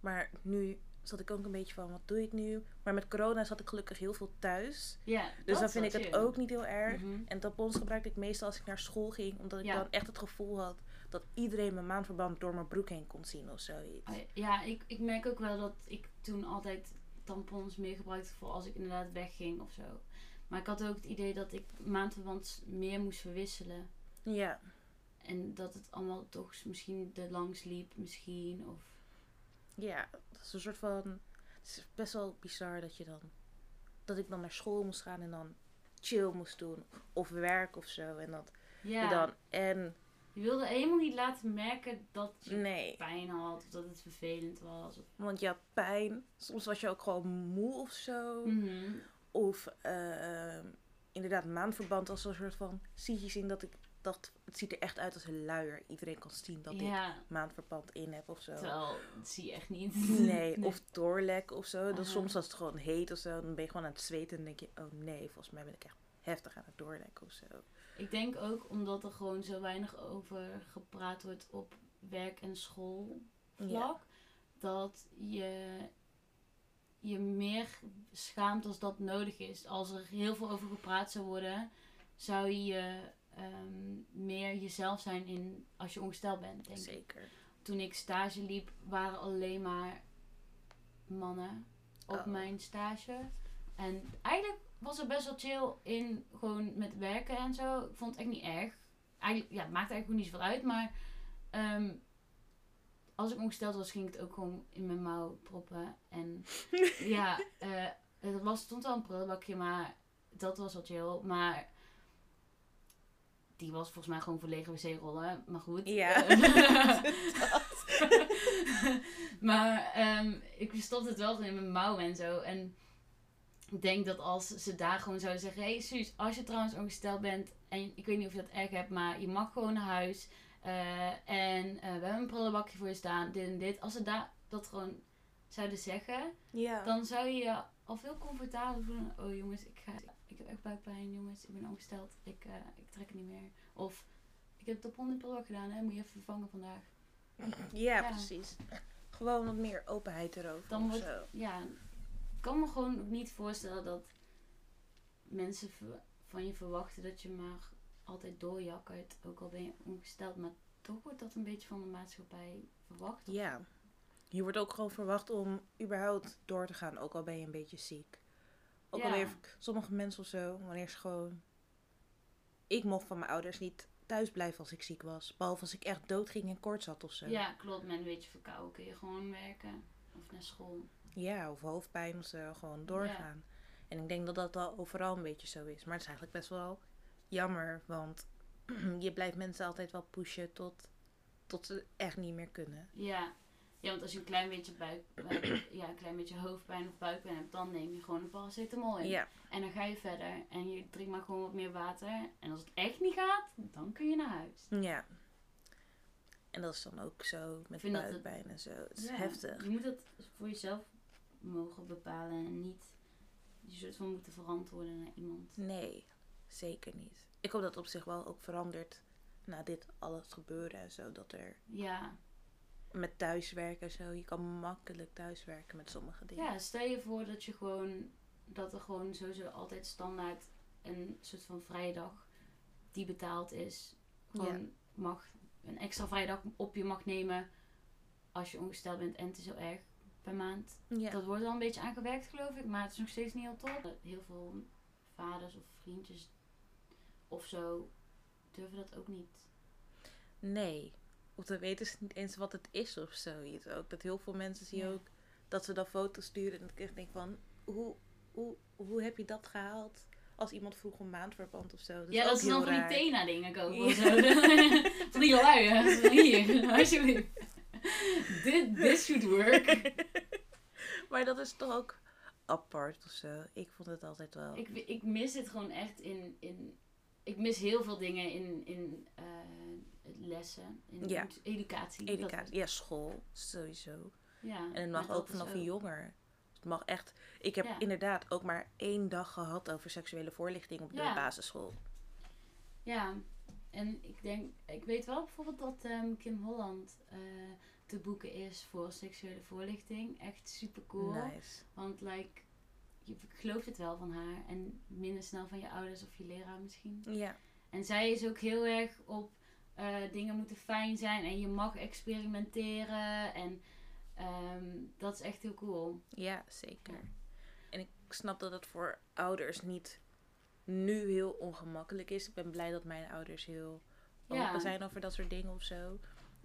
Maar nu zat ik ook een beetje van, wat doe ik nu? Maar met corona zat ik gelukkig heel veel thuis. Ja, Dus dan vind ik het ook niet heel erg. Mhm. En tampons gebruikte ik meestal als ik naar school ging. Omdat ik Ja. dan echt het gevoel had dat iedereen mijn maandverband door mijn broek heen kon zien of zoiets. Ja, Ja, ik, ik merk ook wel dat ik toen altijd tampons meer gebruikte voor als ik inderdaad wegging of zo. Maar ik had ook het idee dat ik maandverband meer moest verwisselen. Ja, En dat het allemaal toch misschien te langs liep, misschien. Of ja, dat is een soort van. Het is best wel bizar dat je dan. Dat ik dan naar school moest gaan en dan chill moest doen. Of werk of zo. En dat ja, je dan. En je wilde helemaal niet laten merken dat je nee, pijn had of dat het vervelend was. Of, want je had pijn. Soms was je ook gewoon moe of zo. Mhm. Of eh, inderdaad, maandverband als een soort van. Zie je zien dat ik dacht. Het ziet er echt uit als een luier. Iedereen kan zien dat ik maandverband in heb of zo. terwijl dat zie je echt niet. Nee, of doorlek of zo. Dan soms was het gewoon heet of zo. Dan ben je gewoon aan het zweten en denk je, oh nee, volgens mij ben ik echt heftig aan het doorlekken of zo. Ik denk ook omdat er gewoon zo weinig over gepraat wordt op werk- en schoolvlak. Ja. Dat je je meer schaamt als dat nodig is. Als er heel veel over gepraat zou worden, zou je ehm, meer jezelf zijn in als je ongesteld bent, denk ik. Zeker. Toen ik stage liep, waren alleen maar mannen op Oh. mijn stage. En eigenlijk was het best wel chill in gewoon met werken en zo. Ik vond het echt niet erg. Eigenlijk, ja, het maakte eigenlijk niet zoveel uit. Maar ehm, als ik ongesteld was, ging ik het ook gewoon in mijn mouw proppen. En ja, eh het was, stond wel een prullenbakje, maar dat was wel chill. Maar die was volgens mij gewoon voor lege wc-rollen. Maar goed. Ja. maar ehm, ik stopte het wel gewoon in mijn mouw en zo. En denk dat als ze daar gewoon zouden zeggen... Hé hey, Suus, als je trouwens ongesteld bent... En ik weet niet of je dat erg hebt, maar je mag gewoon naar huis. eh, en eh, we hebben een prullenbakje voor je staan. Dit en dit. Als ze daar dat gewoon zouden zeggen... Ja. Dan zou je je al veel comfortabeler voelen. Oh jongens, ik, ga, ik heb echt buikpijn. Jongens, ik ben ongesteld. Ik, eh, ik trek het niet meer. Of ik heb de pond in prullenbak gedaan. Hè? Moet je even vervangen vandaag. ja, Ja. precies. Gewoon wat meer openheid erover Dan of wordt- zo. ja, ik kan me gewoon ook niet voorstellen dat mensen van je verwachten dat je maar altijd doorjakkert. Ook al ben je ongesteld. Maar toch wordt dat een beetje van de maatschappij verwacht. Ja. Je wordt ook gewoon verwacht om überhaupt door te gaan, ook al ben je een beetje ziek. Ook Ja. al weer sommige mensen of zo, wanneer ze gewoon... Ik mocht van mijn ouders niet thuis blijven als ik ziek was. Behalve als ik echt dood ging en koorts had of zo. Ja, klopt. Met een beetje verkouden kun je gewoon werken. Of naar school. Ja, of hoofdpijn of zo, gewoon doorgaan. En ik denk dat dat al overal een beetje zo is. Maar het is eigenlijk best wel jammer, want je blijft mensen altijd wel pushen tot, tot ze echt niet meer kunnen. Ja, Ja, want als je een klein beetje buik, buik- ja, een klein beetje hoofdpijn of buikpijn hebt, dan neem je gewoon een paracetamol in. Ja, En dan ga je verder en je drinkt maar gewoon wat meer water. En als het echt niet gaat, dan kun je naar huis. ja. En dat is dan ook zo met het- buikpijn en zo. Het is Ja, heftig. Je moet dat voor jezelf mogen bepalen en niet je soort van moeten verantwoorden naar iemand. Nee, zeker niet. Ik hoop dat het op zich wel ook verandert na dit alles gebeuren en zo. Dat er Ja, met thuiswerken en zo, je kan makkelijk thuiswerken met sommige dingen. ja, stel je voor dat je gewoon, dat er gewoon sowieso altijd standaard een soort van vrije dag die betaald is. Gewoon mag een extra vrije dag op je mag nemen als je ongesteld bent en het is heel erg per maand. Ja. Dat wordt wel een beetje aangewerkt, geloof ik, maar het is nog steeds niet heel top. Heel veel vaders of vriendjes of zo durven dat ook niet. Nee. Of dan weten ze niet eens wat het is of zoiets ook. Dat heel veel mensen zie je Ja. ook dat ze dan foto's sturen. En ik denk van, hoe, hoe, hoe heb je dat gehaald? Als iemand vroeg een maandverband of zo. Dat is ja, dat ze dan van die raar. Tena dingen kopen Ja. of zo. van die luien. Hier, alsjeblieft. Dit this should work. maar dat is toch ook apart of zo. Ik vond het altijd wel. Ik, ik mis het gewoon echt in... in ik mis heel veel dingen in, in eh, lessen, in Ja. educatie. Dat- Educatie. Ja, school. Sowieso. ja, En het mag ook vanaf een jonger. Het mag echt. Ik heb Ja. inderdaad ook maar één dag gehad over seksuele voorlichting op de Ja. basisschool. Ja, en ik denk, ik weet wel bijvoorbeeld dat ehm, Kim Holland eh, te boeken is voor seksuele voorlichting. Echt super cool. Nice. Want like, je gelooft het wel van haar en minder snel van je ouders of je leraar misschien. Ja. En zij is ook heel erg op eh, dingen moeten fijn zijn en je mag experimenteren. En ehm, dat is echt heel cool. Ja, zeker. Ja. En ik snap dat het voor ouders niet nu heel ongemakkelijk is. Ik ben blij dat mijn ouders heel Ja. open zijn over dat soort dingen of zo.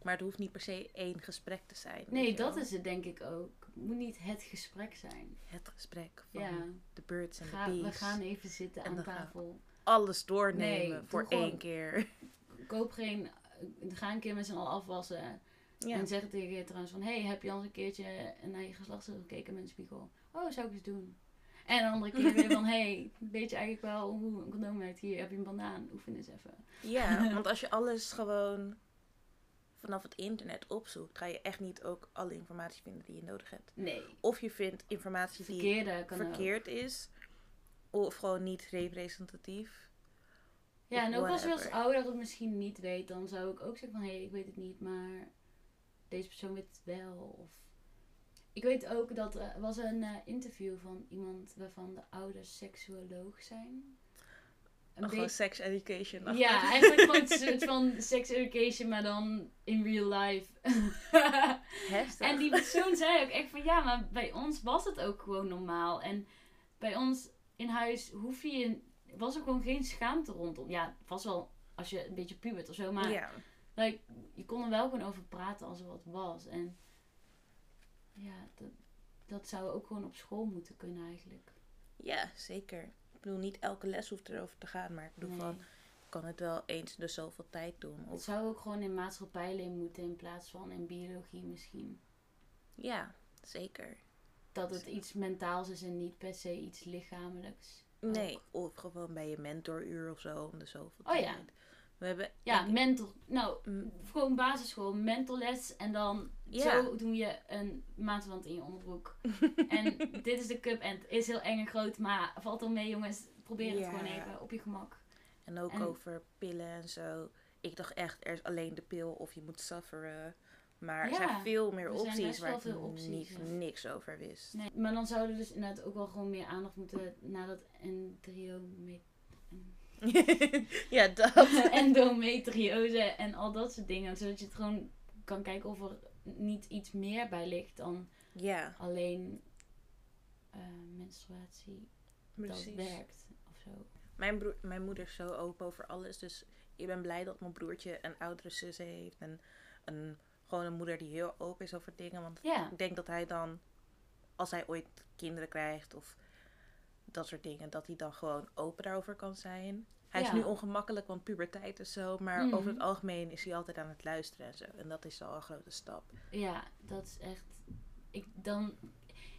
Maar het hoeft niet per se één gesprek te zijn. Nee, dat wel. is het denk ik ook. Het moet niet het gesprek zijn. het gesprek van Ja, de birds en de ga, we bees. gaan even zitten En aan tafel. Alles doornemen Nee, voor gewoon- één keer. Koop geen, ga een keer met z'n allen afwassen. Ja. En zeg tegen je trouwens van, hey, heb je al eens een keertje naar je geslachtsdeel gekeken met een spiegel? Oh, zou ik eens doen. En de andere keer weer van, hey, weet je eigenlijk wel hoe een condoom werkt? Hier heb je een banaan, oefen eens even. Ja, want als je alles gewoon vanaf het internet opzoekt, ga je echt niet ook alle informatie vinden die je nodig hebt. Nee, Of je vindt informatie die verkeerde kan ook. verkeerd is, of gewoon niet representatief. Ja, en ook als je als ouder het misschien niet weet, dan zou ik ook zeggen van, hé, hey, ik weet het niet, maar deze persoon weet het wel. Of... Ik weet ook dat er was een eh, interview van iemand waarvan de ouders seksuoloog zijn. Een gewoon sex education. Ja, eigenlijk gewoon een soort van sex education, maar dan in real life. Heftig. en die persoon zei ook echt van, ja, maar bij ons was het ook gewoon normaal. En bij ons in huis hoef je, was er gewoon geen schaamte rondom. Ja, het was wel als je een beetje pubert of zo, maar ja. like, je kon er wel gewoon over praten als er wat was. En ja, dat, dat zou ook gewoon op school moeten kunnen eigenlijk. ja, zeker. Ik bedoel, niet elke les hoeft erover te gaan, maar ik bedoel Nee. van, ik kan het wel eens de zoveel tijd doen. Het zou ook gewoon in maatschappijleer moeten in plaats van in biologie misschien. ja, zeker. Dat het iets mentaals is en niet per se iets lichamelijks. Nee, of gewoon bij je mentoruur of zo, om de zoveel Oh tijd. ja. We hebben... Ja, ik- mentor. Nou, gewoon basisschool, mentorles en dan zo doe je een maandverband in je onderbroek. en dit is de cup en het is heel eng en groot, maar valt wel mee jongens. Probeer het gewoon even op je gemak. En ook En- over pillen en zo. Ik dacht echt, er is alleen de pil of je moet sufferen. Maar er Ja, zijn veel meer er opties waar ik opties, niet, ja. niks over wist. Nee, maar dan zouden we dus inderdaad ook wel gewoon meer aandacht moeten naar dat endomet- ja, dat. endometriose en al dat soort dingen. Zodat je het gewoon kan kijken of er niet iets meer bij ligt dan Ja, alleen eh, menstruatie dat precies. werkt of zo. Mijn, broer, mijn moeder is zo open over alles. Dus ik ben blij dat mijn broertje een oudere zus heeft. En een, gewoon een moeder die heel open is over dingen. Want Ja, ik denk dat hij dan, als hij ooit kinderen krijgt of dat soort dingen, dat hij dan gewoon open daarover kan zijn. Hij is nu ongemakkelijk, want puberteit is zo. Maar Mhm. over het algemeen is hij altijd aan het luisteren en zo. En dat is al een grote stap. Ja, dat is echt. Ik dan.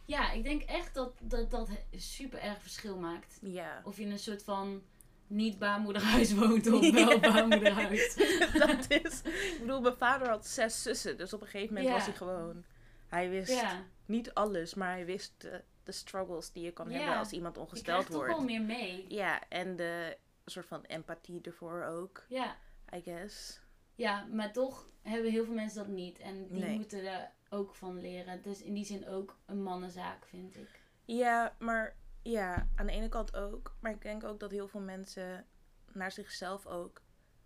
Ja, ik denk echt dat dat, dat super erg verschil maakt. Ja. Of je in een soort van niet baarmoederhuis woont of wel Ja. baarmoederhuis. dat is... Ik bedoel, mijn vader had zes zussen. Dus op een gegeven moment Ja. was hij gewoon... Hij wist niet alles, maar hij wist de, struggles die je kan Ja. hebben als iemand je ongesteld krijgt toch wordt. wel meer mee. Ja, en de soort van empathie ervoor ook, Ja. I guess. ja, maar toch hebben heel veel mensen dat niet. En die Nee. moeten er ook van leren. Is in die zin ook een mannenzaak, vind ik. Ja, maar ja, aan de ene kant ook. Maar ik denk ook dat heel veel mensen naar zichzelf ook.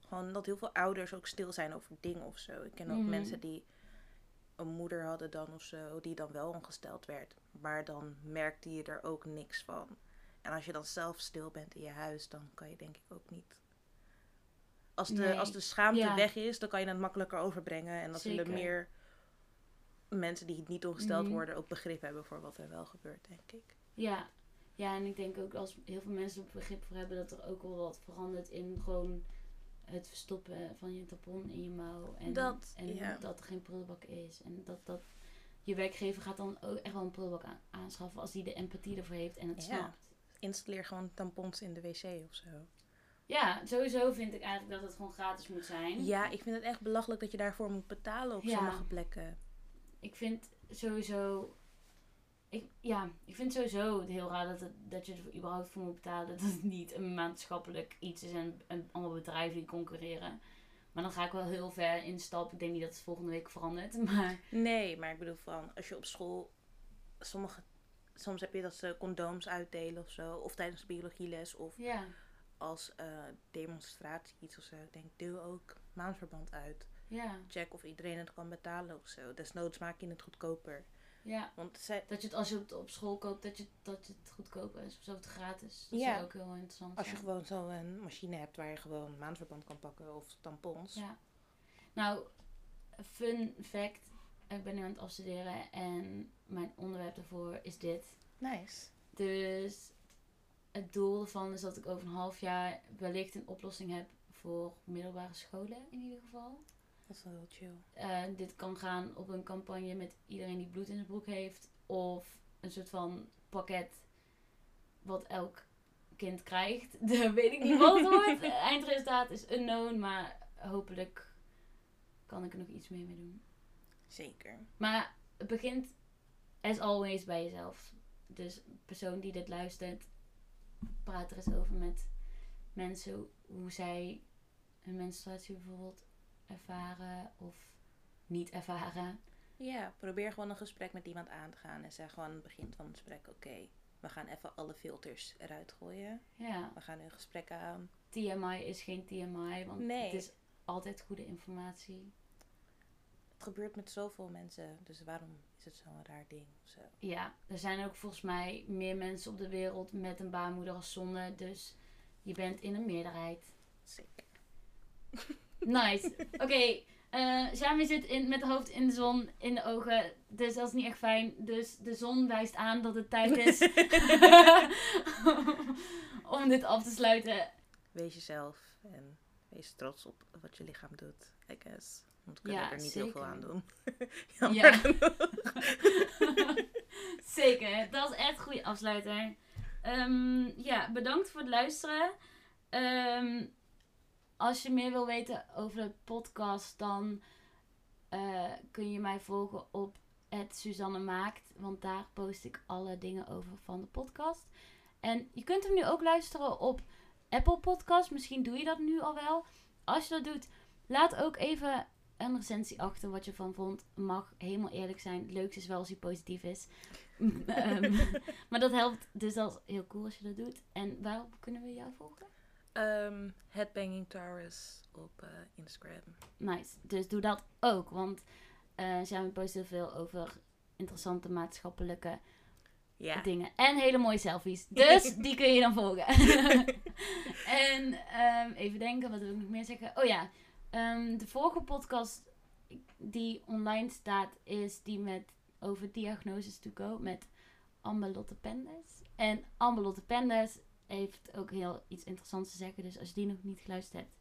Gewoon dat heel veel ouders ook stil zijn over dingen of zo. Ik ken ook Mhm. mensen die een moeder hadden dan of zo, die dan wel ongesteld werd. Maar dan merkte je er ook niks van. En als je dan zelf stil bent in je huis, dan kan je denk ik ook niet. Als de, Nee. als de schaamte Ja. weg is, dan kan je het makkelijker overbrengen. En dan zullen meer mensen die niet ongesteld Mhm. worden ook begrip hebben voor wat er wel gebeurt, denk ik. Ja. ja, en ik denk ook als heel veel mensen er begrip voor hebben dat er ook wel wat verandert in gewoon het verstoppen van je tampon in je mouw. En Dat, en ja. dat er geen prullenbak is. En dat, dat je werkgever gaat dan ook echt wel een prullenbak aan- aanschaffen als die de empathie ervoor heeft en het Ja. snapt. Installeer gewoon tampons in de wc of zo. Ja, sowieso vind ik eigenlijk dat het gewoon gratis moet zijn. Ja, ik vind het echt belachelijk dat je daarvoor moet betalen op Ja. sommige plekken. Ik vind sowieso. Ik, ja, ik vind sowieso het heel raar dat, het, dat je er überhaupt voor moet betalen. Dat het niet een maatschappelijk iets is en, en allemaal bedrijven die concurreren. Maar dan ga ik wel heel ver instappen. Ik denk niet dat het volgende week verandert. Maar Nee, maar ik bedoel van als je op school sommige soms heb je dat ze condooms uitdelen of zo of tijdens de biologieles of ja, als eh, demonstratie iets of zo. Ik denk deel ook maandverband uit. ja, Check of iedereen het kan betalen of zo. Desnoods maak je het goedkoper. Ja. Want zij, Dat je het als je het op school koopt, dat je, dat je het goedkoper is. Of zo het gratis. Dat Ja. zou ook heel interessant als je gewoon zo'n machine hebt waar je gewoon maandverband kan pakken of tampons. Ja. Nou, fun fact. Ik ben nu aan het afstuderen en mijn onderwerp daarvoor is dit. Nice. Dus het doel ervan is dat ik over een half jaar wellicht een oplossing heb voor middelbare scholen in ieder geval. Dat is wel heel chill. Eh, dit kan gaan op een campagne met iedereen die bloed in zijn broek heeft. Of een soort van pakket wat elk kind krijgt. Dan weet ik niet wat het wordt. Eindresultaat is unknown, maar hopelijk kan ik er nog iets meer mee doen. Zeker. Maar het begint as always bij jezelf. Dus persoon die dit luistert, praat er eens over met mensen hoe zij hun menstruatie bijvoorbeeld ervaren of niet ervaren. Ja, probeer gewoon een gesprek met iemand aan te gaan. En zeg gewoon aan het begin van het gesprek: Oké, we gaan even alle filters eruit gooien. Ja, We gaan een gesprek aan. TMI is geen TMI, want Nee. het is altijd goede informatie. Het gebeurt met zoveel mensen, dus waarom is het zo'n raar ding zo? Ja, er zijn ook volgens mij meer mensen op de wereld met een baarmoeder als zonder, dus je bent in een meerderheid. Zeker. Nice. Oké, eh Shami zit in, met het hoofd in de zon, in de ogen. Dus dat is niet echt fijn. Dus de zon wijst aan dat het tijd is om dit af te sluiten. Wees jezelf en wees trots op wat je lichaam doet, I guess. Want we kunnen Ja, er niet heel veel aan doen. Ja. Zeker, dat is echt een goede afsluiter. Ehm, ja, bedankt voor het luisteren. Ehm, als je meer wil weten over de podcast, dan eh, kun je mij volgen op Suzanne Maakt. Want daar post ik alle dingen over van de podcast. En je kunt hem nu ook luisteren op Apple Podcast. Misschien doe je dat nu al wel. Als je dat doet, laat ook even een recensie achter wat je ervan vond. Mag helemaal eerlijk zijn. Het leukste is wel als hij positief is. Ehm, maar dat helpt. Dus dat is heel cool als je dat doet. En waarop kunnen we jou volgen? Ehm, Headbanging Taurus op eh, Instagram. Nice. Dus doe dat ook. Want eh Shami post heel veel over interessante maatschappelijke Ja. dingen. En hele mooie selfies. Dus die kun je dan volgen. en ehm, even denken, wat wil ik nog meer zeggen? Oh ja, ehm, de vorige podcast die online staat is die met over diagnoses to go met Ambelotte Penders. En Ambelotte Penders heeft ook heel iets interessants te zeggen. Dus als je die nog niet geluisterd hebt,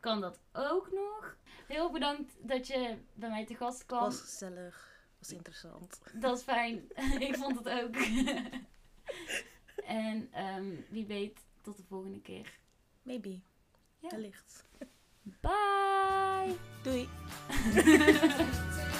kan dat ook nog. Heel bedankt dat je bij mij te gast kwam. Was gezellig. Was interessant. Dat is fijn. ik vond het ook. en ehm, wie weet, tot de volgende keer. Maybe. Ja. Wellicht. Bye! Doei.